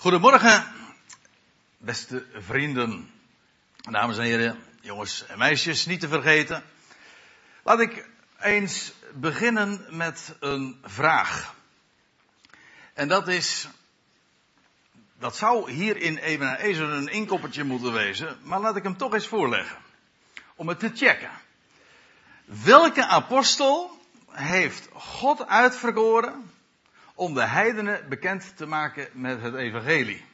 Goedemorgen, beste vrienden, dames en heren, jongens en meisjes, niet te vergeten. Laat ik eens beginnen met een vraag. En dat is, dat zou hier in Ebenezer een inkoppertje moeten wezen, maar laat ik hem toch eens voorleggen. Om het te checken. Welke apostel heeft God uitverkoren om de heidenen bekend te maken met het evangelie.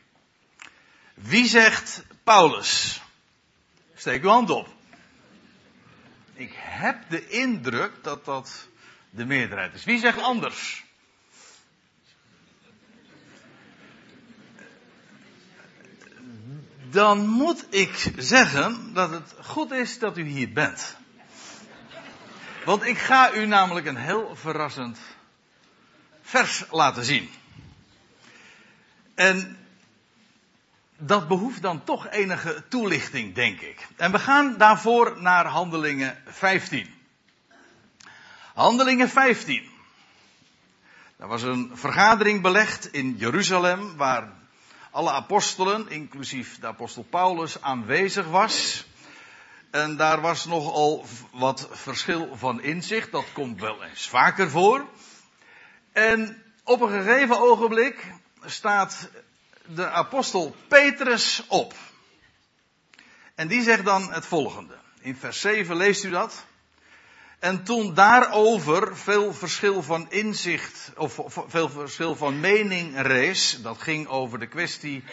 Wie zegt Paulus? Steek uw hand op. Ik heb de indruk dat dat de meerderheid is. Wie zegt anders? Dan moet ik zeggen dat het goed is dat u hier bent. Want ik ga u namelijk een heel verrassend vers laten zien. En dat behoeft dan toch enige toelichting, denk ik. En we gaan daarvoor naar Handelingen 15. Handelingen 15. Er was een vergadering belegd in Jeruzalem waar alle apostelen, inclusief de apostel Paulus, aanwezig was. En daar was nogal wat verschil van inzicht. Dat komt wel eens vaker voor. En op een gegeven ogenblik staat de apostel Petrus op. En die zegt dan het volgende. In vers 7 leest u dat. En toen daarover veel verschil van inzicht, of veel verschil van mening rees, dat ging over de kwestie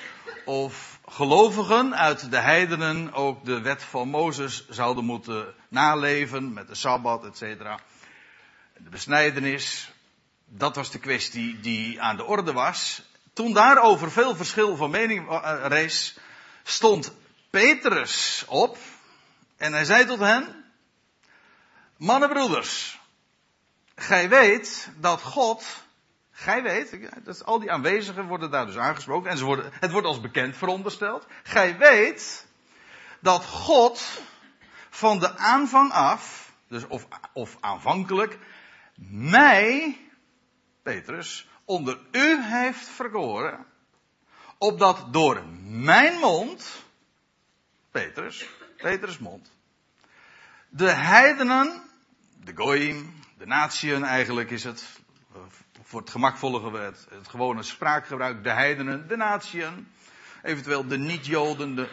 of gelovigen uit de heidenen ook de wet van Mozes zouden moeten naleven met de Sabbat, et cetera. De besnijdenis, dat was de kwestie die aan de orde was. Toen daarover veel verschil van mening eh, rees, stond Petrus op en hij zei tot hen, mannenbroeders, gij weet dat God, gij weet, dat al die aanwezigen worden daar dus aangesproken en ze worden, het wordt als bekend verondersteld, gij weet dat God van de aanvang af, dus of, of aanvankelijk, mij Petrus, onder u heeft verkoren, opdat door mijn mond, Petrus, Petrus mond, de heidenen, de goyim, de natieën eigenlijk is het, voor het gemakvolle het, het gewone spraakgebruik, de heidenen, de natieën, eventueel de niet-joden, de,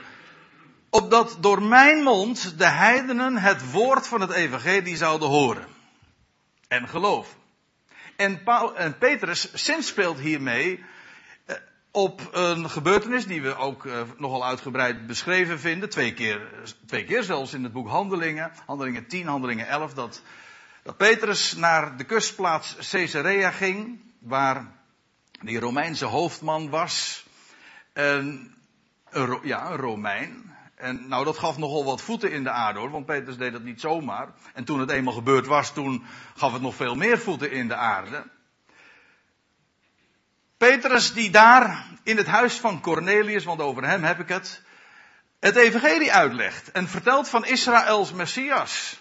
opdat door mijn mond de heidenen het woord van het evangelie zouden horen en geloven. En, Paul, en Petrus speelt hiermee eh, op een gebeurtenis die we ook eh, nogal uitgebreid beschreven vinden. Twee keer, twee keer zelfs in het boek Handelingen. Handelingen 10, Handelingen 11. Dat, dat Petrus naar de kustplaats Caesarea ging. Waar die Romeinse hoofdman was. Ja, een Romein. En nou, dat gaf nogal wat voeten in de aarde hoor, want Petrus deed dat niet zomaar. En toen het eenmaal gebeurd was, toen gaf het nog veel meer voeten in de aarde. Petrus die daar in het huis van Cornelius, want over hem heb ik het, het evangelie uitlegt en vertelt van Israëls Messias.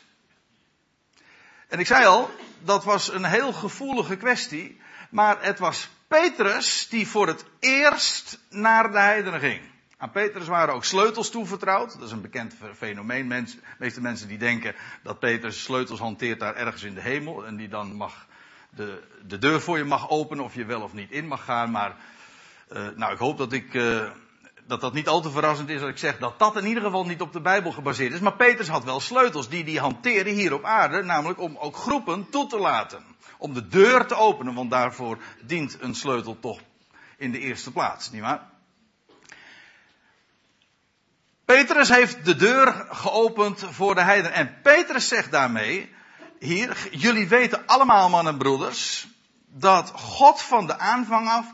En ik zei al, dat was een heel gevoelige kwestie, maar het was Petrus die voor het eerst naar de heidenen ging. Aan Petrus waren ook sleutels toevertrouwd. Dat is een bekend fenomeen. de meeste mensen die denken dat Petrus sleutels hanteert daar ergens in de hemel. En die dan mag de, de deur voor je mag openen of je wel of niet in mag gaan. Maar uh, nou, ik hoop dat ik, uh, dat dat niet al te verrassend is als ik zeg dat dat in ieder geval niet op de Bijbel gebaseerd is. Maar Petrus had wel sleutels die die hanteerde hier op aarde. Namelijk om ook groepen toe te laten. Om de deur te openen, want daarvoor dient een sleutel toch in de eerste plaats, nietwaar? Petrus heeft de deur geopend voor de heiden. En Petrus zegt daarmee, hier, jullie weten allemaal mannen en broeders, dat God van de aanvang af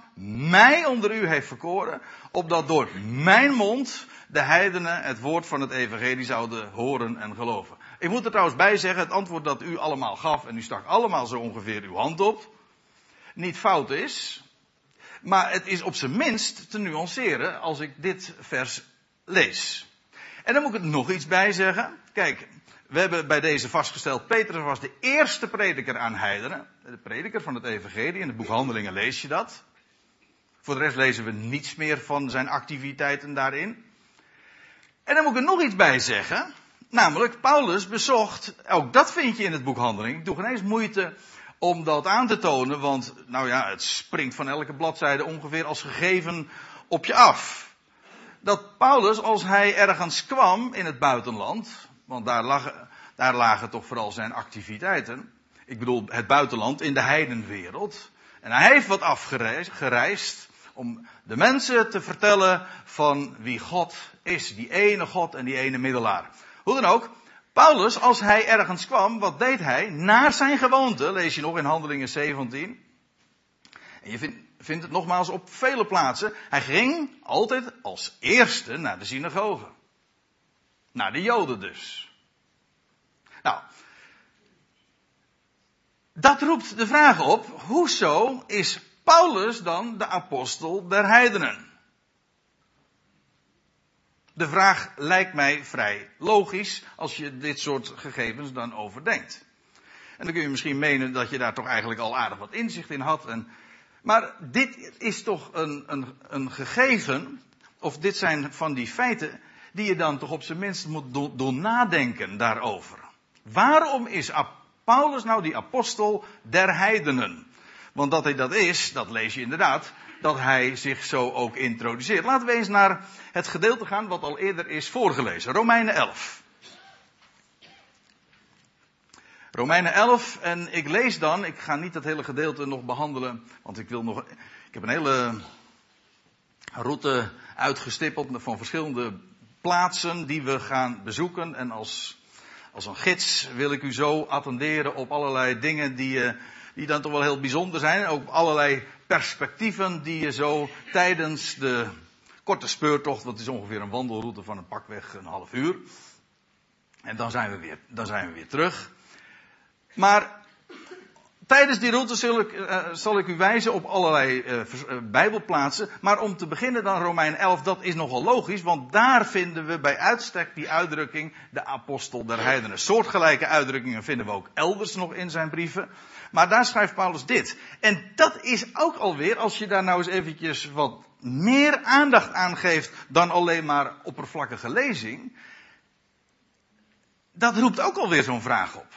mij onder u heeft verkoren, opdat door mijn mond de heidenen het woord van het evangelie zouden horen en geloven. Ik moet er trouwens bij zeggen, het antwoord dat u allemaal gaf, en u stak allemaal zo ongeveer uw hand op, niet fout is, maar het is op zijn minst te nuanceren als ik dit vers lees. En dan moet ik er nog iets bij zeggen. Kijk, we hebben bij deze vastgesteld, Petrus was de eerste prediker aan heidenen. De prediker van het evangelie, in het boek Handelingen lees je dat. Voor de rest lezen we niets meer van zijn activiteiten daarin. En dan moet ik er nog iets bij zeggen. Namelijk, Paulus bezocht, ook dat vind je in het boek Handeling. Ik doe geen eens moeite om dat aan te tonen, want nou ja, het springt van elke bladzijde ongeveer als gegeven op je af. Dat Paulus, als hij ergens kwam in het buitenland, want daar lagen, daar lagen toch vooral zijn activiteiten. Ik bedoel, het buitenland in de heidenwereld. En hij heeft wat afgereisd om de mensen te vertellen van wie God is. Die ene God en die ene middelaar. Hoe dan ook, Paulus, als hij ergens kwam, wat deed hij? Naar zijn gewoonte, lees je nog in Handelingen 17. En je vindt, vindt het nogmaals op vele plaatsen. Hij ging altijd als eerste naar de synagoge. Naar de Joden dus. Nou, dat roept de vraag op, hoezo is Paulus dan de apostel der heidenen? De vraag lijkt mij vrij logisch als je dit soort gegevens dan overdenkt. En dan kun je misschien menen dat je daar toch eigenlijk al aardig wat inzicht in had. En, maar dit is toch een, een, een gegeven, of dit zijn van die feiten, die je dan toch op zijn minst moet doen nadenken daarover. Waarom is Paulus nou die apostel der heidenen? Want dat hij dat is, dat lees je inderdaad, dat hij zich zo ook introduceert. Laten we eens naar het gedeelte gaan wat al eerder is voorgelezen. Romeinen 11. Romeinen 11 en ik lees dan, ik ga niet dat hele gedeelte nog behandelen, want ik wil nog, ik heb een hele route uitgestippeld van verschillende plaatsen die we gaan bezoeken en als, als een gids wil ik u zo attenderen op allerlei dingen die, eh, die dan toch wel heel bijzonder zijn. Ook allerlei perspectieven die je zo tijdens de korte speurtocht, dat is ongeveer een wandelroute van een pakweg een half uur. En dan zijn we weer, dan zijn we weer terug. Maar tijdens die route zal ik, uh, zal ik u wijzen op allerlei uh, bijbelplaatsen. Maar om te beginnen dan Romein 11, dat is nogal logisch, want daar vinden we bij uitstek die uitdrukking de apostel der heidenen. Soortgelijke uitdrukkingen vinden we ook elders nog in zijn brieven. Maar daar schrijft Paulus dit. En dat is ook alweer, als je daar nou eens eventjes wat meer aandacht aan geeft dan alleen maar oppervlakkige lezing. Dat roept ook alweer zo'n vraag op.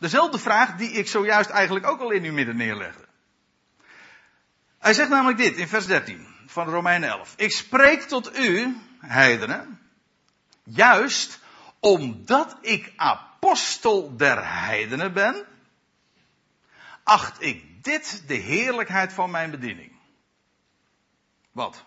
Dezelfde vraag die ik zojuist eigenlijk ook al in uw midden neerlegde. Hij zegt namelijk dit in vers 13 van Romeinen 11. Ik spreek tot u, heidenen, juist omdat ik apostel der heidenen ben, acht ik dit de heerlijkheid van mijn bediening. Wat?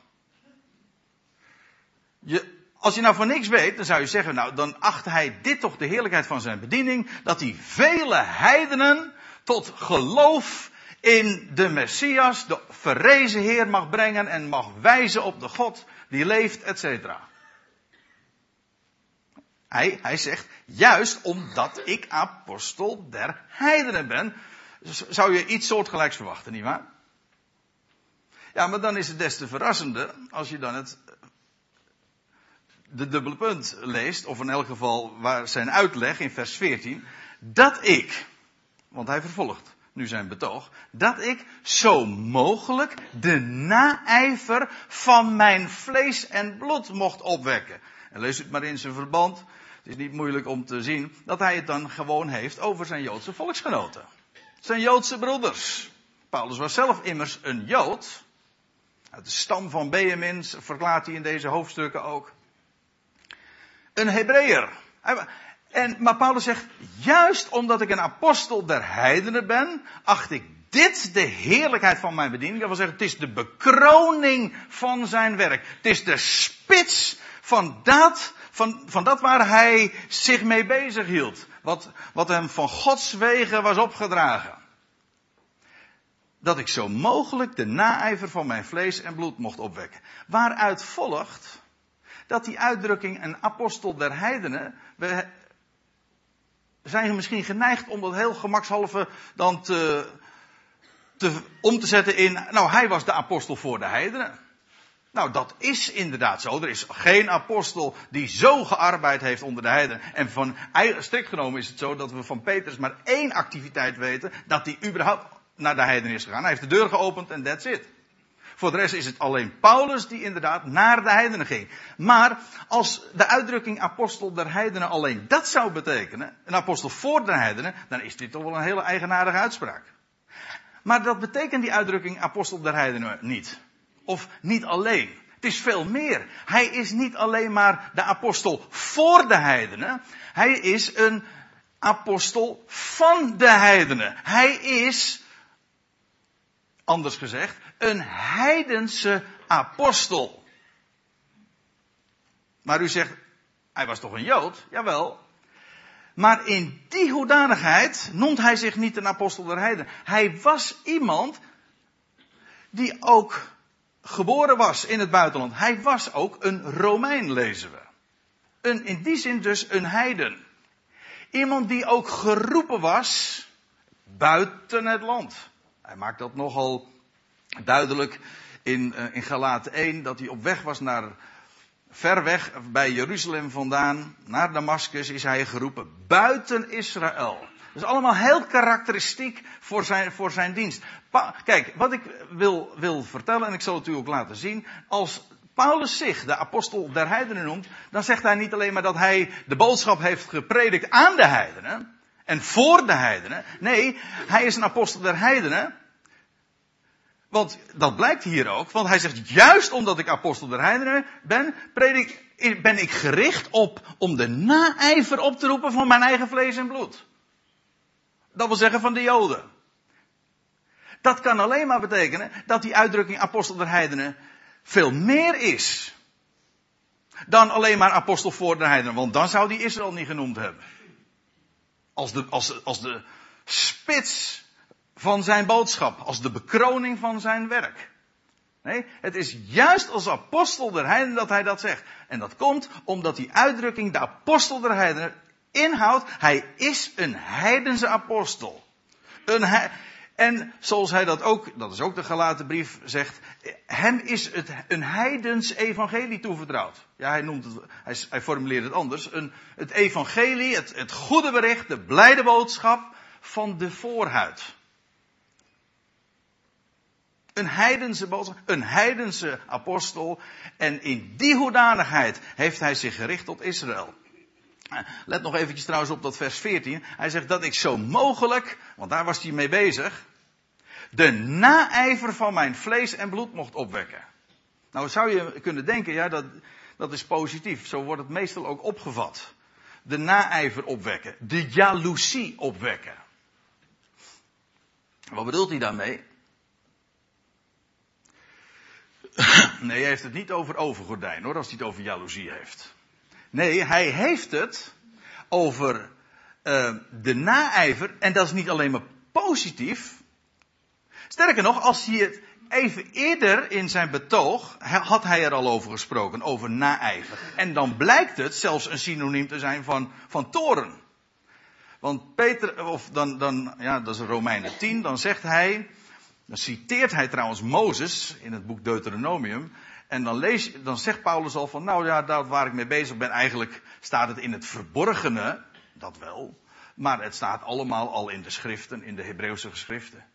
Je, als je nou van niks weet, dan zou je zeggen, nou, dan acht hij dit toch de heerlijkheid van zijn bediening, dat hij vele heidenen tot geloof in de Messias, de verrezen Heer mag brengen en mag wijzen op de God die leeft, etc. Hij, hij zegt, juist omdat ik apostel der heidenen ben, zou je iets soortgelijks verwachten, nietwaar? Ja, maar dan is het des te verrassender als je dan het, de dubbele punt leest, of in elk geval waar zijn uitleg in vers 14, dat ik, want hij vervolgt nu zijn betoog, dat ik zo mogelijk de naijver van mijn vlees en bloed mocht opwekken. En lees het maar in zijn verband. Het is niet moeilijk om te zien dat hij het dan gewoon heeft over zijn Joodse volksgenoten zijn Joodse broeders. Paulus was zelf immers een Jood. Uit de stam van Benjamin verklaart hij in deze hoofdstukken ook. Een Hebreeër. En, maar Paulus zegt, juist omdat ik een apostel der heidenen ben, acht ik dit de heerlijkheid van mijn bediening. Dat wil zeggen, het is de bekroning van zijn werk. Het is de spits van dat, van, van dat waar hij zich mee bezig hield. Wat, wat hem van Gods wegen was opgedragen. Dat ik zo mogelijk de naijver van mijn vlees en bloed mocht opwekken. Waaruit volgt dat die uitdrukking een apostel der heidenen, we zijn misschien geneigd om dat heel gemakshalve dan te, te, om te zetten in, nou hij was de apostel voor de heidenen. Nou, dat is inderdaad zo. Er is geen apostel die zo gearbeid heeft onder de heiden. En van, strikt genomen is het zo dat we van Petrus maar één activiteit weten. Dat hij überhaupt naar de heiden is gegaan. Hij heeft de deur geopend en that's it. Voor de rest is het alleen Paulus die inderdaad naar de heidenen ging. Maar als de uitdrukking apostel der heidenen alleen dat zou betekenen, een apostel voor de heidenen, dan is dit toch wel een hele eigenaardige uitspraak. Maar dat betekent die uitdrukking apostel der heidenen niet. Of niet alleen. Het is veel meer. Hij is niet alleen maar de apostel voor de heidenen. Hij is een apostel van de heidenen. Hij is, anders gezegd, een heidense apostel. Maar u zegt, hij was toch een Jood? Jawel. Maar in die hoedanigheid noemt hij zich niet een apostel der heidenen. Hij was iemand die ook geboren was in het buitenland. Hij was ook een Romein, lezen we. Een, in die zin dus een heiden. Iemand die ook geroepen was buiten het land. Hij maakt dat nogal duidelijk in, uh, in Galaten 1, dat hij op weg was naar ver weg bij Jeruzalem vandaan, naar Damascus, is hij geroepen buiten Israël. Dat is allemaal heel karakteristiek voor zijn, voor zijn dienst. Kijk, wat ik wil, wil vertellen, en ik zal het u ook laten zien. Als Paulus zich de apostel der heidenen noemt, dan zegt hij niet alleen maar dat hij de boodschap heeft gepredikt aan de heidenen. En voor de heidenen. Nee, hij is een apostel der heidenen. Want dat blijkt hier ook, want hij zegt juist omdat ik apostel der heidenen ben, predik, ben ik gericht op om de naijver op te roepen van mijn eigen vlees en bloed. Dat wil zeggen van de Joden. Dat kan alleen maar betekenen dat die uitdrukking apostel der heidenen veel meer is. Dan alleen maar apostel voor de heidenen, want dan zou die Israël niet genoemd hebben. Als de, als, als de spits van zijn boodschap, als de bekroning van zijn werk. Nee, het is juist als apostel der heidenen dat hij dat zegt. En dat komt omdat die uitdrukking de apostel der heidenen inhoudt, hij is een heidense apostel. Een he en zoals hij dat ook, dat is ook de gelaten brief, zegt, hem is het een heidens evangelie toevertrouwd. Ja, hij noemt het, hij, hij formuleert het anders. Een, het evangelie, het, het goede bericht, de blijde boodschap van de voorhuid. Een heidense boodschap, een heidense apostel. En in die hoedanigheid heeft hij zich gericht tot Israël. Let nog eventjes trouwens op dat vers 14. Hij zegt dat ik zo mogelijk, want daar was hij mee bezig, de naijver van mijn vlees en bloed mocht opwekken. Nou zou je kunnen denken, ja dat, dat is positief. Zo wordt het meestal ook opgevat. De naijver opwekken. De jaloezie opwekken. Wat bedoelt hij daarmee? Nee, hij heeft het niet over overgordijn hoor, als hij het over jaloezie heeft. Nee, hij heeft het over uh, de naijver. En dat is niet alleen maar positief. Sterker nog, als hij het even eerder in zijn betoog, had hij er al over gesproken, over naijver. En dan blijkt het zelfs een synoniem te zijn van, van toren. Want Peter, of dan, dan, ja, dat is Romeinen 10, dan zegt hij, dan citeert hij trouwens Mozes in het boek Deuteronomium. En dan, lees, dan zegt Paulus al van, nou ja, daar waar ik mee bezig ben, eigenlijk staat het in het verborgene, dat wel. Maar het staat allemaal al in de schriften, in de Hebreeuwse geschriften.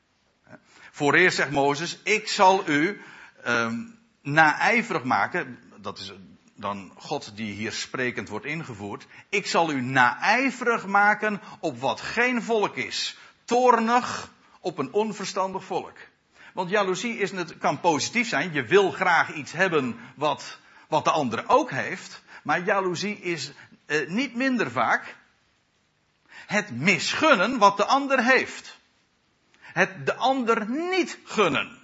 Vooreerst zegt Mozes, ik zal u um, naijverig maken. Dat is dan God die hier sprekend wordt ingevoerd. Ik zal u naijverig maken op wat geen volk is. Toornig op een onverstandig volk. Want jaloezie is, kan positief zijn. Je wil graag iets hebben wat, wat de andere ook heeft. Maar jaloezie is eh, niet minder vaak het misgunnen wat de ander heeft. Het de ander niet gunnen.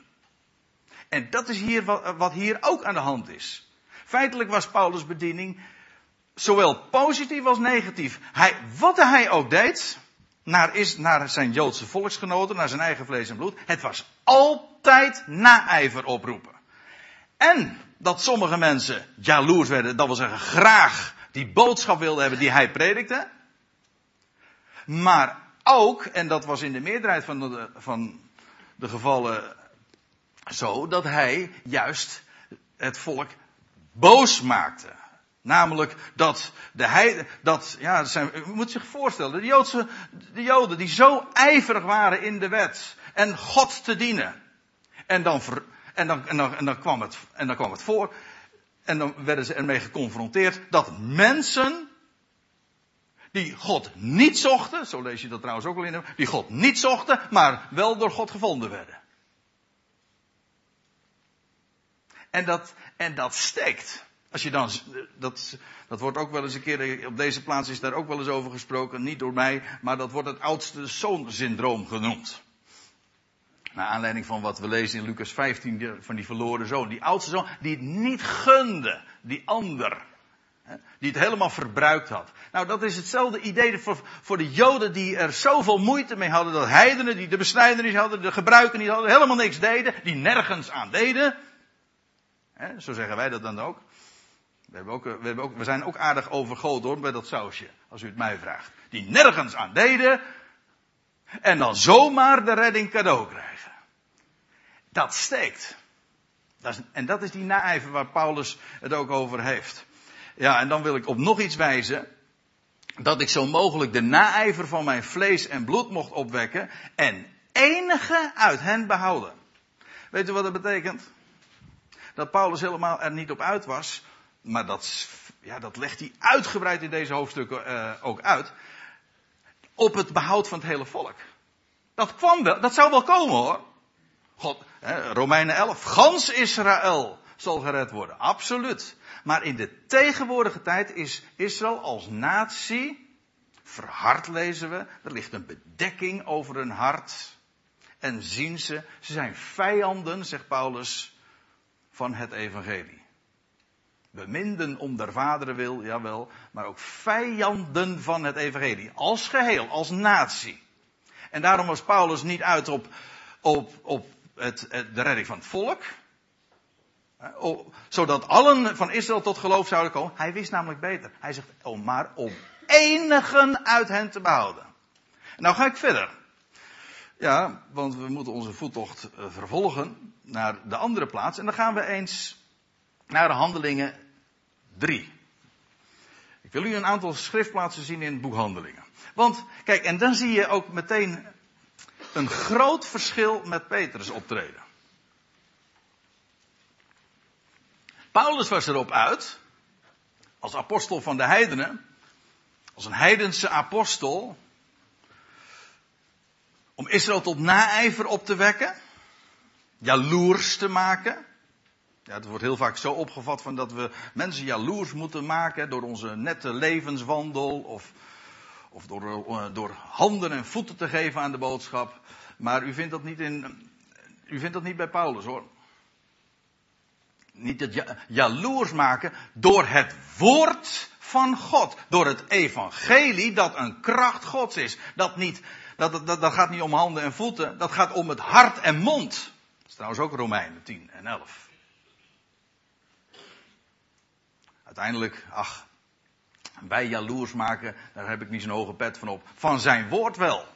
En dat is hier wat, wat hier ook aan de hand is. Feitelijk was Paulus' bediening zowel positief als negatief. Hij, wat hij ook deed, naar, is, naar zijn Joodse volksgenoten, naar zijn eigen vlees en bloed. Het was altijd naijver oproepen. En dat sommige mensen jaloers werden, dat wil zeggen graag die boodschap wilden hebben die hij predikte. Maar ook, en dat was in de meerderheid van de, van de gevallen zo, dat hij juist het volk boos maakte. Namelijk dat de heiden, dat, ja, zijn, u moet zich voorstellen, de, Joodse, de Joden die zo ijverig waren in de wet en God te dienen. En dan, ver, En dan, en, dan, en, dan kwam het, en dan kwam het voor. En dan werden ze ermee geconfronteerd dat mensen die God niet zochten, zo lees je dat trouwens ook al in, die God niet zochten, maar wel door God gevonden werden. En dat, en dat steekt. Als je dan, dat, dat wordt ook wel eens een keer, op deze plaats is daar ook wel eens over gesproken, niet door mij, maar dat wordt het oudste zoon-syndroom genoemd. Naar aanleiding van wat we lezen in Lucas 15, van die verloren zoon. Die oudste zoon, die het niet gunde, die ander. Die het helemaal verbruikt had. Nou, dat is hetzelfde idee voor, voor de Joden die er zoveel moeite mee hadden. Dat heidenen die de besnijdenis hadden, de gebruiken niet hadden, helemaal niks deden. Die nergens aan deden. zo zeggen wij dat dan ook. We, hebben ook, we, hebben ook, we zijn ook aardig overgoten hoor, bij dat sausje. Als u het mij vraagt. Die nergens aan deden. En dan zomaar de redding cadeau krijgen. Dat steekt. Dat is, en dat is die naijver waar Paulus het ook over heeft. Ja, en dan wil ik op nog iets wijzen. Dat ik zo mogelijk de naijver van mijn vlees en bloed mocht opwekken. En enige uit hen behouden. Weet u wat dat betekent? Dat Paulus helemaal er niet op uit was. Maar dat, ja, dat legt hij uitgebreid in deze hoofdstukken uh, ook uit. Op het behoud van het hele volk. Dat kwam wel, dat zou wel komen hoor. God, hè, Romeinen 11. Gans Israël zal gered worden. Absoluut. Maar in de tegenwoordige tijd is Israël als natie verhard lezen we. Er ligt een bedekking over hun hart. En zien ze, ze zijn vijanden, zegt Paulus, van het evangelie. Beminden om der vaderen wil, jawel, maar ook vijanden van het evangelie. Als geheel, als natie. En daarom was Paulus niet uit op, op, op het, de redding van het volk. Zodat allen van Israël tot geloof zouden komen. Hij wist namelijk beter. Hij zegt, oh, maar om enigen uit hen te behouden. Nou ga ik verder. Ja, want we moeten onze voettocht eh, vervolgen naar de andere plaats. En dan gaan we eens naar de handelingen 3. Ik wil u een aantal schriftplaatsen zien in het boek Handelingen. Want, kijk, en dan zie je ook meteen een groot verschil met Petrus optreden. Paulus was erop uit, als apostel van de heidenen, als een heidense apostel, om Israël tot naijver op te wekken, jaloers te maken. Ja, het wordt heel vaak zo opgevat van dat we mensen jaloers moeten maken door onze nette levenswandel of, of door, eh, door handen en voeten te geven aan de boodschap. Maar u vindt dat niet in, u vindt dat niet bij Paulus hoor. Niet het jaloers maken door het woord van God. Door het evangelie dat een kracht Gods is. Dat, niet, dat, dat, dat gaat niet om handen en voeten. Dat gaat om het hart en mond. Dat is trouwens ook Romeinen 10 en 11. Uiteindelijk, ach, wij jaloers maken, daar heb ik niet zo'n hoge pet van op. Van zijn woord wel.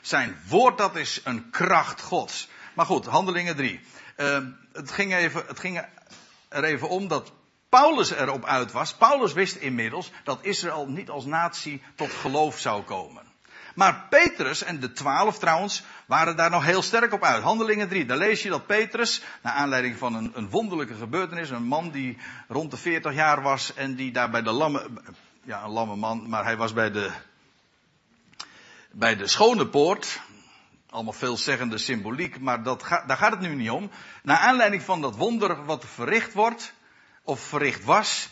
Zijn woord, dat is een kracht Gods. Maar goed, handelingen 3. Uh, het, ging even, het ging er even om dat Paulus erop uit was. Paulus wist inmiddels dat Israël niet als natie tot geloof zou komen. Maar Petrus en de twaalf trouwens waren daar nog heel sterk op uit. Handelingen 3, daar lees je dat Petrus, naar aanleiding van een, een wonderlijke gebeurtenis, een man die rond de 40 jaar was en die daar bij de lamme, ja een lamme man, maar hij was bij de, bij de schone poort, allemaal veelzeggende symboliek, maar dat daar gaat het nu niet om. Naar aanleiding van dat wonder wat verricht wordt, of verricht was,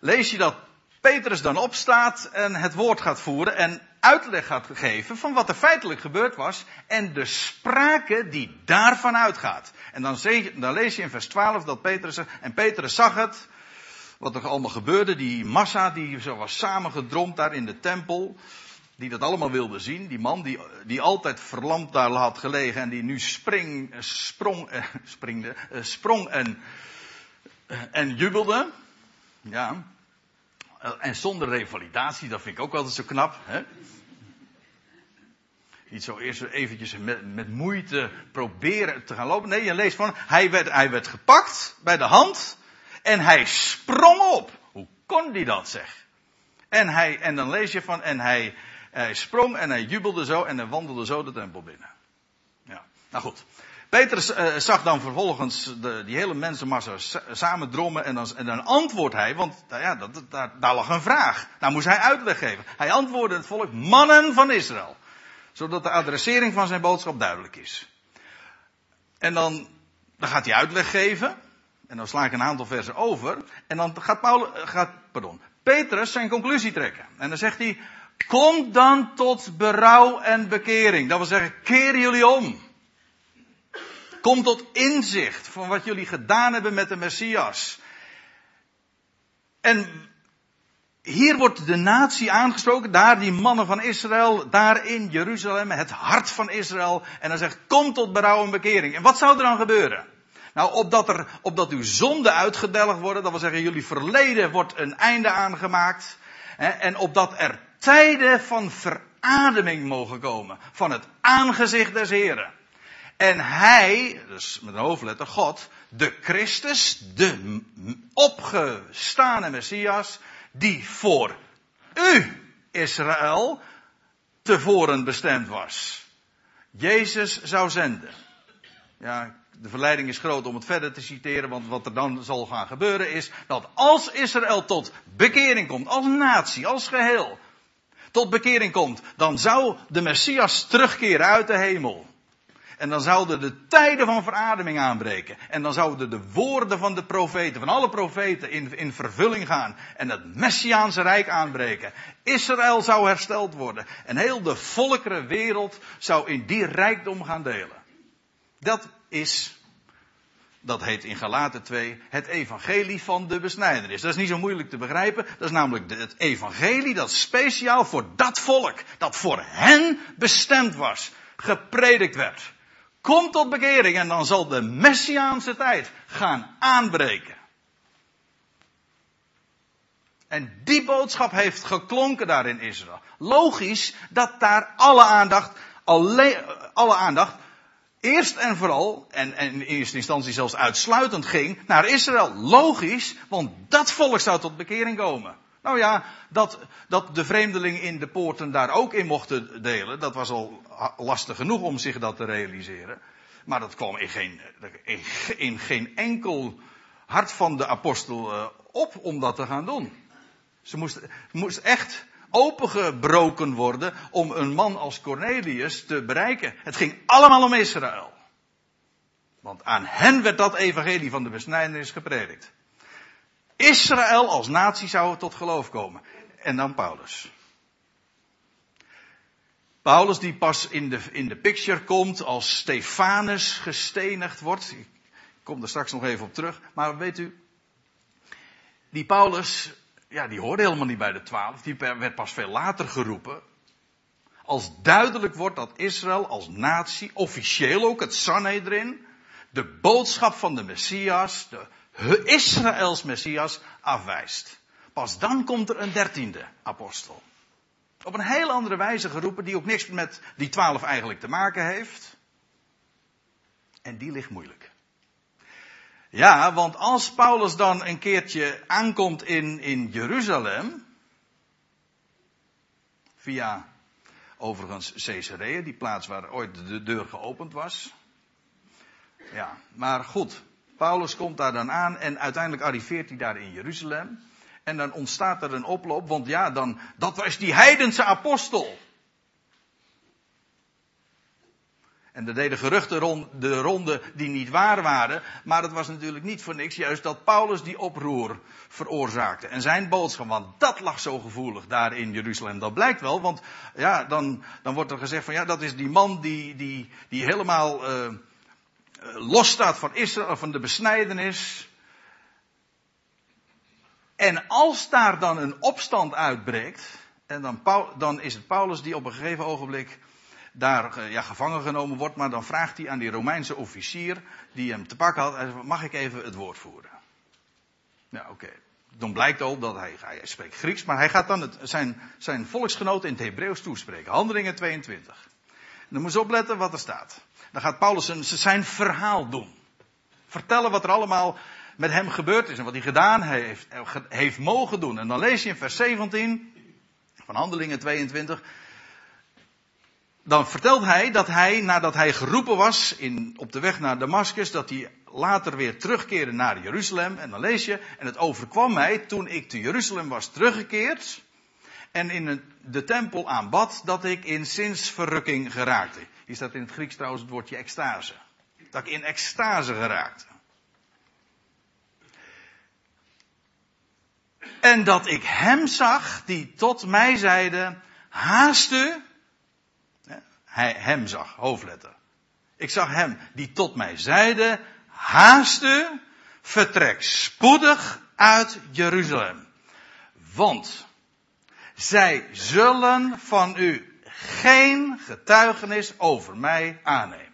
lees je dat Petrus dan opstaat en het woord gaat voeren en uitleg gaat geven van wat er feitelijk gebeurd was en de sprake die daarvan uitgaat. En dan, dan lees je in vers 12 dat Petrus, en Petrus zag het, wat er allemaal gebeurde, die massa die zo was samengedromd daar in de tempel, die dat allemaal wilde zien, die man die, die altijd verlamd daar had gelegen en die nu spring, sprong, eh, eh, sprong en, en jubelde. Ja. En zonder revalidatie, dat vind ik ook altijd zo knap. Hè? Niet zo eerst eventjes met, met moeite proberen te gaan lopen. Nee, je leest van, hij werd, hij werd gepakt bij de hand en hij sprong op. Hoe kon die dat zeg? En, hij, en dan lees je van, en hij, hij sprong en hij jubelde zo en hij wandelde zo de tempel binnen. Ja, nou goed. Petrus uh, zag dan vervolgens de, die hele mensenmassa samen drommen en dan, en dan antwoordt hij, want nou ja, dat, daar, daar lag een vraag. Nou moest hij uitleg geven. Hij antwoordde het volk, mannen van Israël. Zodat de adressering van zijn boodschap duidelijk is. En dan, dan gaat hij uitleg geven. En dan sla ik een aantal versen over. En dan gaat, Paulus, gaat pardon, Petrus zijn conclusie trekken. En dan zegt hij, kom dan tot berouw en bekering. Dat wil zeggen, keer jullie om. Kom tot inzicht van wat jullie gedaan hebben met de Messias. En hier wordt de natie aangesproken, daar die mannen van Israël, daar in Jeruzalem, het hart van Israël. En dan zegt, kom tot berouw en bekering. En wat zou er dan gebeuren? Nou, opdat, er, opdat uw zonden uitgedelgd worden, dat wil zeggen, jullie verleden wordt een einde aangemaakt. Hè, en opdat er tijden van verademing mogen komen, van het aangezicht des Heren. En hij, dus met een hoofdletter God, de Christus, de opgestane Messias, die voor u, Israël, tevoren bestemd was. Jezus zou zenden. Ja, de verleiding is groot om het verder te citeren, want wat er dan zal gaan gebeuren is dat als Israël tot bekering komt, als natie, als geheel, tot bekering komt, dan zou de Messias terugkeren uit de hemel. En dan zouden de tijden van verademing aanbreken. En dan zouden de woorden van de profeten, van alle profeten, in, in vervulling gaan. En het Messiaanse Rijk aanbreken. Israël zou hersteld worden. En heel de volkerenwereld zou in die rijkdom gaan delen. Dat is, dat heet in Galaten 2, het evangelie van de besnijdenis. Dat is niet zo moeilijk te begrijpen. Dat is namelijk het evangelie dat speciaal voor dat volk, dat voor hen bestemd was, gepredikt werd. Kom tot bekering en dan zal de Messiaanse tijd gaan aanbreken. En die boodschap heeft geklonken daar in Israël. Logisch dat daar alle aandacht, alleen, alle aandacht eerst en vooral, en, en, in eerste instantie zelfs uitsluitend ging, naar Israël. Logisch, want dat volk zou tot bekering komen. Nou ja, dat, dat de vreemdelingen in de poorten daar ook in mochten delen, dat was al lastig genoeg om zich dat te realiseren. Maar dat kwam in geen, in geen enkel hart van de apostel eh, op om dat te gaan doen. Ze moest, moest echt opengebroken worden om een man als Cornelius te bereiken. Het ging allemaal om Israël. Want aan hen werd dat evangelie van de besnijdenis gepredikt. Israël als natie zou tot geloof komen. En dan Paulus. Paulus die pas in de, in de picture komt als Stefanus gestenigd wordt. Ik kom er straks nog even op terug. Maar weet u, die Paulus, ja, die hoorde helemaal niet bij de twaalf. Die werd pas veel later geroepen. Als duidelijk wordt dat Israël als natie, officieel ook het Sanhedrin, de boodschap van de Messias, de Israëls Messias, afwijst. Pas dan komt er een dertiende apostel. Op een heel andere wijze geroepen, die ook niks met die twaalf eigenlijk te maken heeft. En die ligt moeilijk. Ja, want als Paulus dan een keertje aankomt in, in Jeruzalem, via overigens Caesarea, die plaats waar ooit de deur geopend was. Ja, maar goed, Paulus komt daar dan aan en uiteindelijk arriveert hij daar in Jeruzalem. En dan ontstaat er een oploop, want ja, dan, dat was die heidense apostel. En er deden geruchten rond, de ronde die niet waar waren. Maar het was natuurlijk niet voor niks juist dat Paulus die oproer veroorzaakte. En zijn boodschap, want dat lag zo gevoelig daar in Jeruzalem. Dat blijkt wel, want ja, dan, dan wordt er gezegd van ja, dat is die man die, die, die helemaal uh, los staat van Israël, van de besnijdenis. En als daar dan een opstand uitbreekt, en dan, dan is het Paulus die op een gegeven ogenblik daar eh, ja, gevangen genomen wordt, maar dan vraagt hij aan die Romeinse officier die hem te pakken had, mag ik even het woord voeren? Ja, oké. Dan blijkt ook dat hij, hij spreekt Grieks, maar hij gaat dan het, zijn, zijn volksgenoten in het Hebreeuws toespreken. Handelingen 22. En dan moet je opletten wat er staat. Dan gaat Paulus zijn, verhaal doen. Vertellen wat er allemaal met hem gebeurd is en wat hij gedaan heeft, heeft mogen doen. En dan lees je in vers 17 van Handelingen 22. dan vertelt hij dat hij, nadat hij geroepen was in, op de weg naar Damascus, dat hij later weer terugkeerde naar Jeruzalem. En dan lees je, en het overkwam mij toen ik te Jeruzalem was teruggekeerd en in de tempel aanbad, dat ik in zinsverrukking geraakte. Hier staat in het Grieks trouwens het woordje extase. Dat ik in extase geraakte. En dat ik hem zag die tot mij zeide, haast u. Hij hem zag, hoofdletter. Ik zag hem die tot mij zeide, haast u, vertrek spoedig uit Jeruzalem. Want zij zullen van u geen getuigenis over mij aannemen.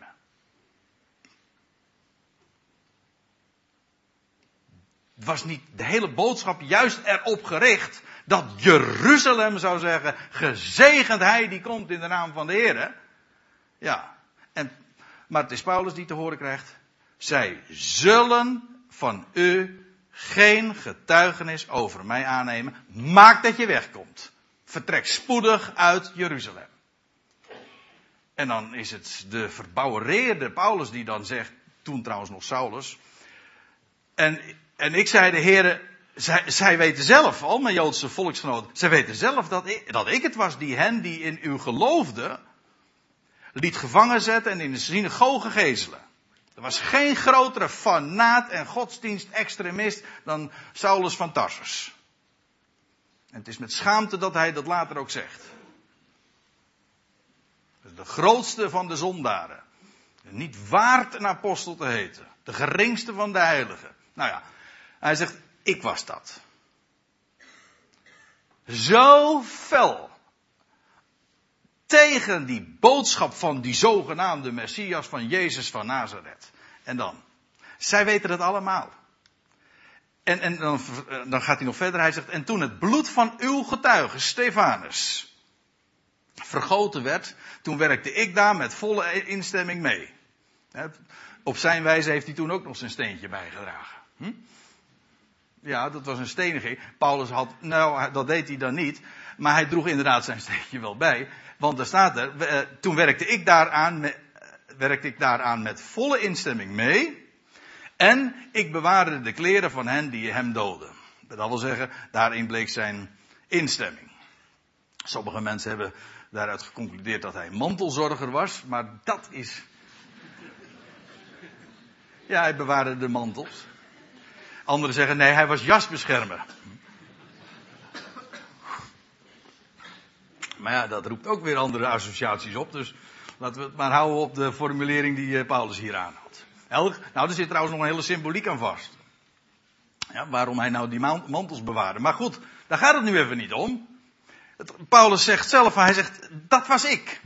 was niet de hele boodschap juist erop gericht dat Jeruzalem zou zeggen, gezegend hij die komt in de naam van de Heer. Ja, en, maar het is Paulus die te horen krijgt, zij zullen van u geen getuigenis over mij aannemen. Maak dat je wegkomt. Vertrek spoedig uit Jeruzalem. En dan is het de verbouwereerde Paulus die dan zegt, toen trouwens nog Saulus. En en ik zei de heren, zij, zij, weten zelf, al mijn Joodse volksgenoten, zij weten zelf dat ik, dat ik het was die hen die in u geloofde, liet gevangen zetten en in de synagoge gezelen. Er was geen grotere fanaat en godsdienst-extremist dan Saulus van Tarsus. En het is met schaamte dat hij dat later ook zegt. De grootste van de zondaren. Niet waard een apostel te heten. De geringste van de heiligen. Nou ja, hij zegt, ik was dat. Zo fel tegen die boodschap van die zogenaamde Messias van Jezus van Nazareth. En dan, zij weten het allemaal. En, en dan, dan gaat hij nog verder, hij zegt, en toen het bloed van uw getuige, Stefanus, vergoten werd, toen werkte ik daar met volle instemming mee. Op zijn wijze heeft hij toen ook nog zijn steentje bijgedragen. Hm? Ja, dat was een steniging. Paulus had, nou, dat deed hij dan niet. Maar hij droeg inderdaad zijn steentje wel bij. Want er staat er, eh, toen werkte ik daaraan eh, werkte ik daaraan met volle instemming mee. En ik bewaarde de kleren van hen die hem doden. Dat wil zeggen, daarin bleek zijn instemming. Sommige mensen hebben daaruit geconcludeerd dat hij mantelzorger was, maar dat is. Ja, hij bewaarde de mantels. Anderen zeggen nee, hij was jasbeschermer. Maar ja, dat roept ook weer andere associaties op. Dus laten we het maar houden op de formulering die eh, Paulus hier aanhaalt. Nou, er zit trouwens nog een hele symboliek aan vast. Ja, waarom hij nou die mantels bewaarde. Maar goed, daar gaat het nu even niet om. Paulus zegt zelf, hij zegt, dat was ik.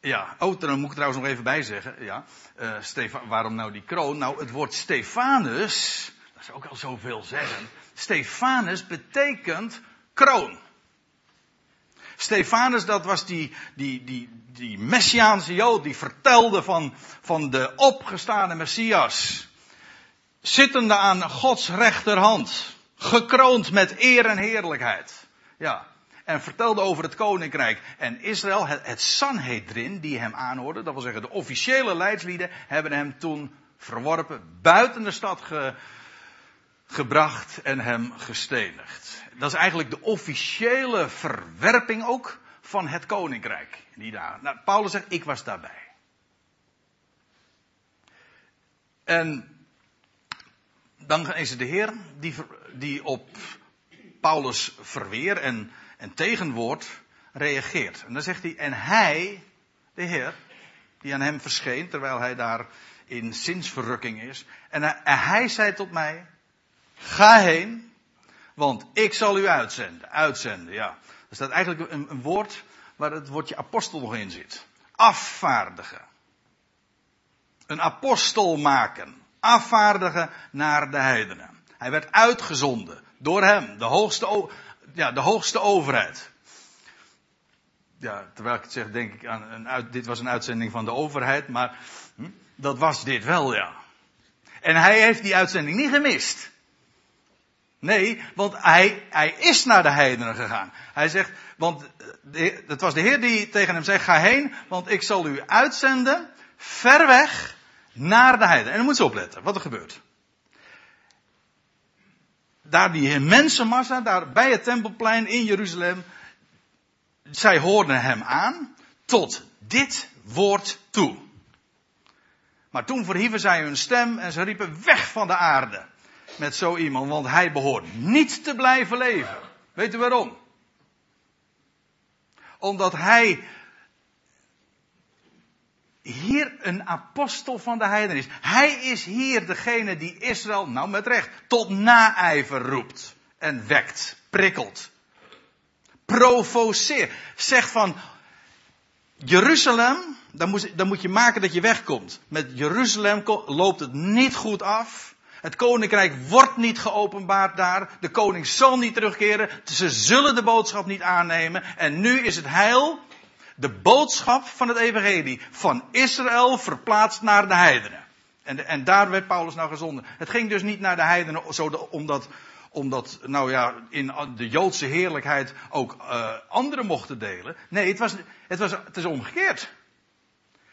Ja, oh, moet ik trouwens nog even bijzeggen. Ja, uh, waarom nou die kroon? Nou, het woord Stefanus, dat is ook al zoveel zeggen. Stefanus betekent kroon. Stefanus, dat was die, die, die, die Messiaanse Jood, die vertelde van, van de opgestane Messias. Zittende aan Gods rechterhand. Gekroond met eer en heerlijkheid. Ja, en vertelde over het koninkrijk. En Israël, het, het Sanhedrin, die hem aanhoorde, dat wil zeggen de officiële leidslieden, hebben hem toen verworpen, buiten de stad ge, gebracht en hem gestenigd. Dat is eigenlijk de officiële verwerping ook van het koninkrijk. Die daar. Nou, Paulus zegt, ik was daarbij. En dan is het de Heer die, die op Paulus verweer en en tegenwoord reageert. En dan zegt hij, en hij, de Heer, die aan hem verscheen, terwijl hij daar in zinsverrukking is. En hij, zei tot mij, ga heen, want ik zal u uitzenden. Uitzenden, ja. Er staat eigenlijk een, een woord waar het woordje apostel nog in zit. Afvaardigen. Een apostel maken. Afvaardigen naar de heidenen. Hij werd uitgezonden door hem, de hoogste, ja, de hoogste overheid. Ja, terwijl ik het zeg, denk ik aan een dit was een uitzending van de overheid, maar hm, dat was dit wel, ja. En hij heeft die uitzending niet gemist. Nee, want hij, hij is naar de heidenen gegaan. Hij zegt, want de, het was de Heer die tegen hem zei, ga heen, want ik zal u uitzenden, ver weg, naar de heidenen. En dan moet ze opletten, wat er gebeurt. Daar die mensenmassa, daar bij het tempelplein in Jeruzalem, zij hoorden hem aan tot dit woord toe. Maar toen verhieven zij hun stem en ze riepen weg van de aarde met zo iemand, want hij behoort niet te blijven leven. Weet u waarom? Omdat hij hier een apostel van de heiden is. Hij is hier degene die Israël, nou met recht, tot naijver roept en wekt, prikkelt. Provoceert. Zegt van, Jeruzalem, dan moet, dan moet je maken dat je wegkomt. Met Jeruzalem loopt het niet goed af. Het koninkrijk wordt niet geopenbaard daar. De koning zal niet terugkeren. Ze zullen de boodschap niet aannemen. En nu is het heil, de boodschap van het evangelie, van Israël verplaatst naar de heidenen. En, en daar werd Paulus nou gezonden. Het ging dus niet naar de heidenen zo omdat, omdat, nou ja, in de Joodse heerlijkheid ook uh, anderen mochten delen. Nee, het, was, het, was, het is omgekeerd.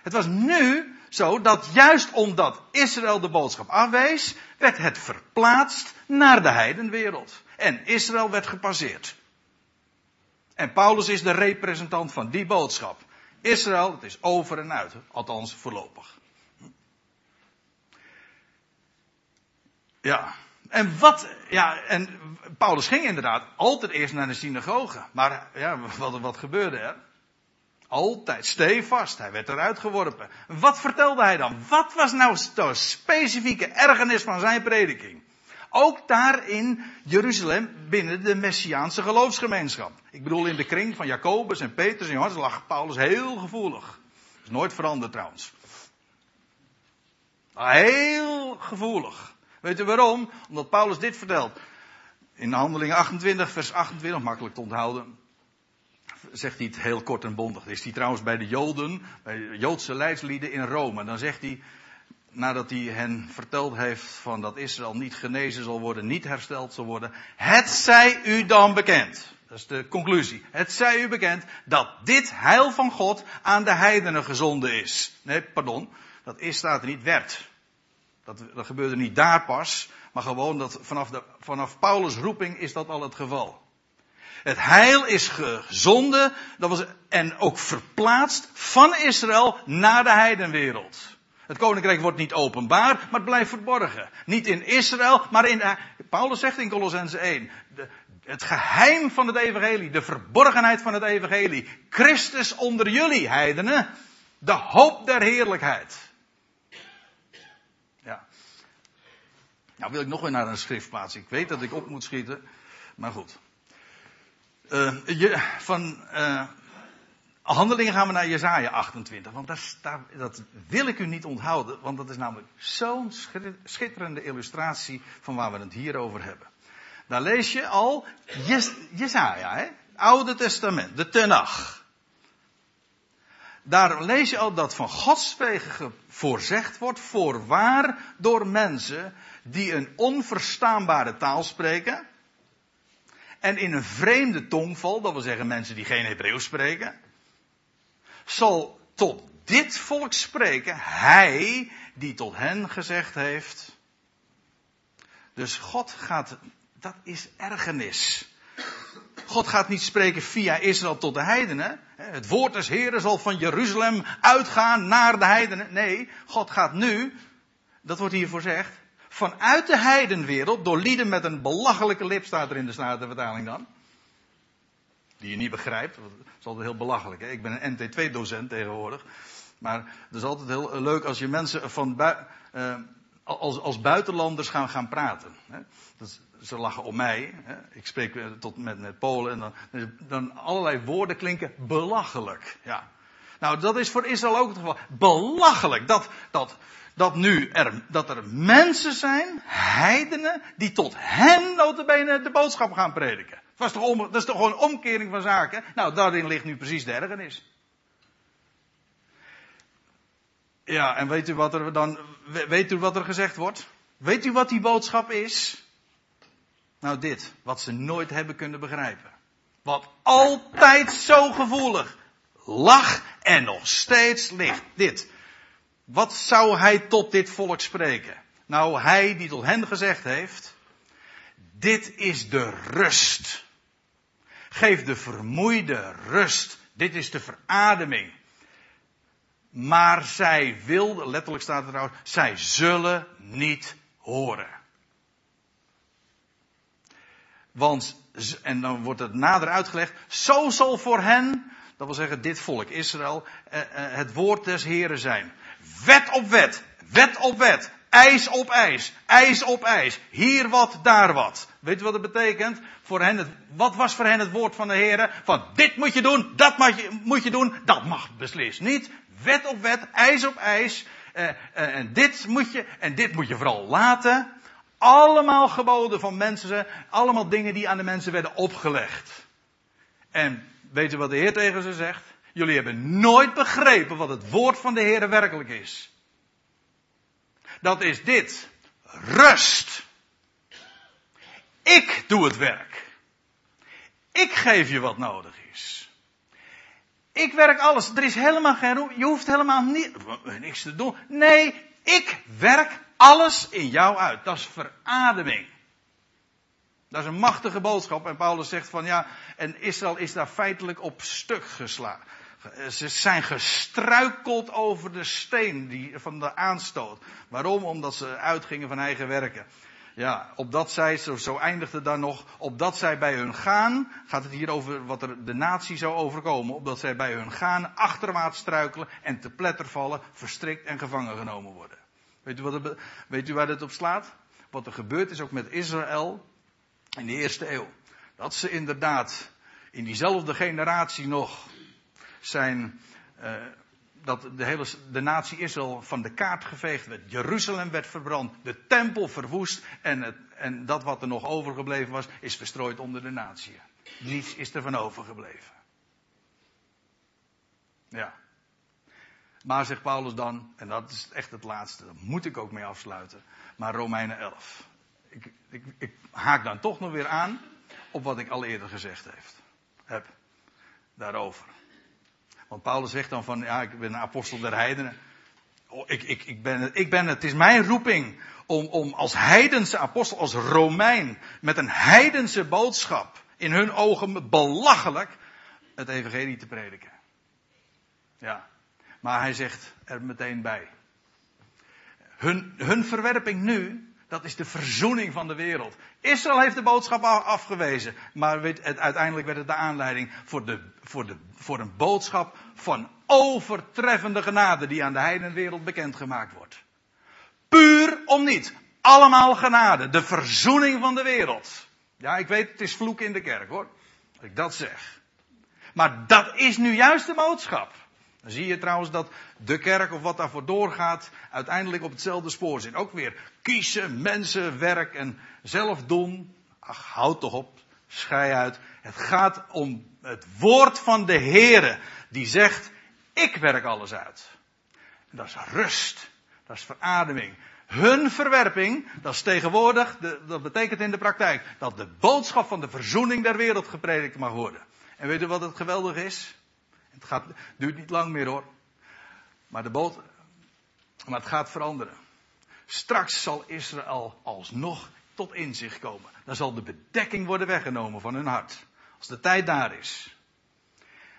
Het was nu zo dat juist omdat Israël de boodschap afwees, werd het verplaatst naar de heidenwereld. En Israël werd gepasseerd. En Paulus is de representant van die boodschap. Israël, het is over en uit, althans voorlopig. Ja, en wat, ja, en Paulus ging inderdaad altijd eerst naar de synagoge. Maar ja, wat, wat gebeurde er? Altijd stevast. Hij werd eruit geworpen. Wat vertelde hij dan? Wat was nou de specifieke ergernis van zijn prediking? Ook daar in Jeruzalem binnen de Messiaanse geloofsgemeenschap. Ik bedoel in de kring van Jacobus en Petrus en Johannes lag Paulus heel gevoelig. Is nooit veranderd trouwens. Heel gevoelig. Weet u waarom? Omdat Paulus dit vertelt. In handelingen 28, vers 28, makkelijk te onthouden zegt hij het heel kort en bondig. is hij trouwens bij de Joden, bij de Joodse leidslieden in Rome. Dan zegt hij, nadat hij hen verteld heeft van dat Israël niet genezen zal worden, niet hersteld zal worden. Het zij u dan bekend. Dat is de conclusie. Het zij u bekend dat dit heil van God aan de heidenen gezonden is. Nee, pardon. Dat is staat er niet werd. Dat, dat gebeurde niet daar pas. Maar gewoon dat vanaf, de, vanaf Paulus' roeping is dat al het geval. Het heil is gezonden dat was, en ook verplaatst van Israël naar de heidenwereld. Het koninkrijk wordt niet openbaar, maar het blijft verborgen. Niet in Israël, maar in. Paulus zegt in Colossense 1. De, het geheim van het evangelie, de verborgenheid van het evangelie. Christus onder jullie, heidenen. De hoop der heerlijkheid. Ja. Nou wil ik nog weer naar een schrift plaatsen. Ik weet dat ik op moet schieten, maar goed. Uh, je, van uh, handelingen gaan we naar Jezaja 28. Want daar, dat wil ik u niet onthouden. Want dat is namelijk zo'n schitterende illustratie van waar we het hier over hebben. Daar lees je al Jezaja, hè? Oude Testament, de Tenach. Daar lees je al dat van Gods voorzegd wordt, voorwaar door mensen die een onverstaanbare taal spreken en in een vreemde tongval, dat wil zeggen mensen die geen Hebreeuws spreken, zal tot dit volk spreken, hij die tot hen gezegd heeft. Dus God gaat, dat is ergernis. God gaat niet spreken via Israël tot de heidenen. Het woord des Heren zal van Jeruzalem uitgaan naar de heidenen. Nee, God gaat nu, dat wordt hiervoor gezegd, vanuit de heidenwereld, door lieden met een belachelijke lip, staat er in de Statenvertaling dan. Die je niet begrijpt. Dat is altijd heel belachelijk. Hè? Ik ben een NT2-docent tegenwoordig. Maar het is altijd heel leuk als je mensen van uh, als, als buitenlanders gaan, gaan praten. Hè? Dat, ze lachen om mij. Hè? Ik spreek tot met, met Polen en dan, dan allerlei woorden klinken belachelijk. Ja. Nou, dat is voor Israël ook het geval. Belachelijk. Dat, dat, dat nu er, dat er mensen zijn, heidenen, die tot hen notabene de boodschap gaan prediken. Is, toch om, dat is toch gewoon omkering van zaken? Nou, daarin ligt nu precies de ergernis. Ja, en weet u wat er dan, weet u wat er gezegd wordt? Weet u wat die boodschap is? Nou dit, wat ze nooit hebben kunnen begrijpen. Wat altijd zo gevoelig lag en nog steeds ligt. Dit. Wat zou hij tot dit volk spreken? Nou, hij die tot hen gezegd heeft, dit is de rust. Geef de vermoeide rust. Dit is de verademing. Maar zij wilden, letterlijk staat er trouwens, zij zullen niet horen. Want, en dan wordt het nader uitgelegd, zo zal voor hen, dat wil zeggen dit volk Israël, eh, eh, het woord des Heren zijn. Wet op wet, wet op wet, ijs op ijs, ijs op ijs, hier wat, daar wat. Weet je wat het betekent? Voor hen het, wat was voor hen het woord van de Heren? Van dit moet je doen, dat moet je, moet je doen, dat mag beslist niet. Wet op wet, ijs op ijs, eh, eh, en dit moet je, en dit moet je vooral laten. Allemaal geboden van mensen, allemaal dingen die aan de mensen werden opgelegd. En weet je wat de Heer tegen ze zegt? Jullie hebben nooit begrepen wat het woord van de Heer werkelijk is. Dat is dit. Rust. Ik doe het werk. Ik geef je wat nodig is. Ik werk alles. Er is helemaal geen Je hoeft helemaal niks te doen. Nee, ik werk alles in jou uit. Dat is verademing. Dat is een machtige boodschap. En Paulus zegt van ja, en Israël is daar feitelijk op stuk geslagen. Ze zijn gestruikeld over de steen die, van de aanstoot. Waarom? Omdat ze uitgingen van eigen werken. Ja, opdat zij, zo, eindigde dan nog, opdat zij bij hun gaan, gaat het hier over wat er de natie zou overkomen, opdat zij bij hun gaan achterwaarts struikelen en te pletter vallen, verstrikt en gevangen genomen worden. Weet u, wat weet u waar dit op slaat? Wat er gebeurd is ook met Israël in de eerste eeuw. Dat ze inderdaad in diezelfde generatie nog zijn, uh, dat de hele de natie Israël van de kaart geveegd werd. Jeruzalem werd verbrand, de tempel verwoest en, het, en dat wat er nog overgebleven was, is verstrooid onder de natie. Niets is er van overgebleven. Ja. Maar zegt Paulus dan, en dat is echt het laatste, daar moet ik ook mee afsluiten, maar Romeinen 11. Ik, ik, ik haak dan toch nog weer aan op wat ik al eerder gezegd heeft, heb daarover. Want Paulus zegt dan van, ja, ik ben een apostel der heidenen. Oh, ik, ik, ik, ben, ik ben, het is mijn roeping om, om als heidense apostel, als Romein, met een heidense boodschap, in hun ogen belachelijk, het evangelie te prediken. Ja. Maar hij zegt er meteen bij. Hun, hun verwerping nu, dat is de verzoening van de wereld. Israël heeft de boodschap afgewezen. Maar uiteindelijk werd het de aanleiding voor, de, voor, de, voor een boodschap van overtreffende genade die aan de heidenwereld bekendgemaakt wordt. Puur om niet. Allemaal genade. De verzoening van de wereld. Ja, ik weet, het is vloek in de kerk hoor. Als ik dat zeg. Maar dat is nu juist de boodschap. Dan zie je trouwens dat de kerk of wat daarvoor doorgaat uiteindelijk op hetzelfde spoor zit. Ook weer kiezen, mensen, werk en zelf doen. Ach, houd toch op, schei uit. Het gaat om het woord van de Heere die zegt, ik werk alles uit. Dat is rust, dat is verademing. Hun verwerping, dat is tegenwoordig, dat betekent in de praktijk dat de boodschap van de verzoening der wereld gepredikt mag worden. En weet u wat het geweldig is? Het gaat, duurt niet lang meer hoor. Maar de boot, maar het gaat veranderen. Straks zal Israël alsnog tot inzicht komen. Dan zal de bedekking worden weggenomen van hun hart. Als de tijd daar is.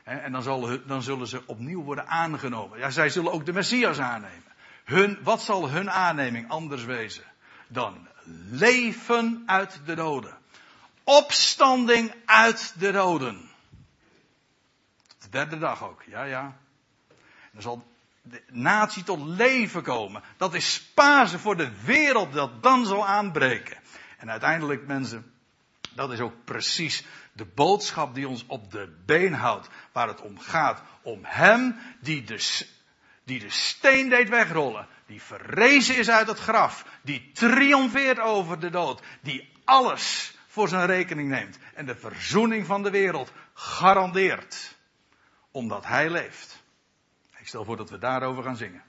En dan, zal, dan zullen ze opnieuw worden aangenomen. Ja, zij zullen ook de Messias aannemen. Hun, wat zal hun aanneming anders wezen? Dan leven uit de doden. Opstanding uit de doden. De derde dag ook, ja, ja. Dan zal de natie tot leven komen. Dat is Pasen voor de wereld dat dan zal aanbreken. En uiteindelijk, mensen, dat is ook precies de boodschap die ons op de been houdt. Waar het om gaat. Om Hem die de, die de steen deed wegrollen. Die verrezen is uit het graf. Die triomfeert over de dood. Die alles voor zijn rekening neemt. En de verzoening van de wereld garandeert. Omdat Hij leeft. Ik stel voor dat we daarover gaan zingen.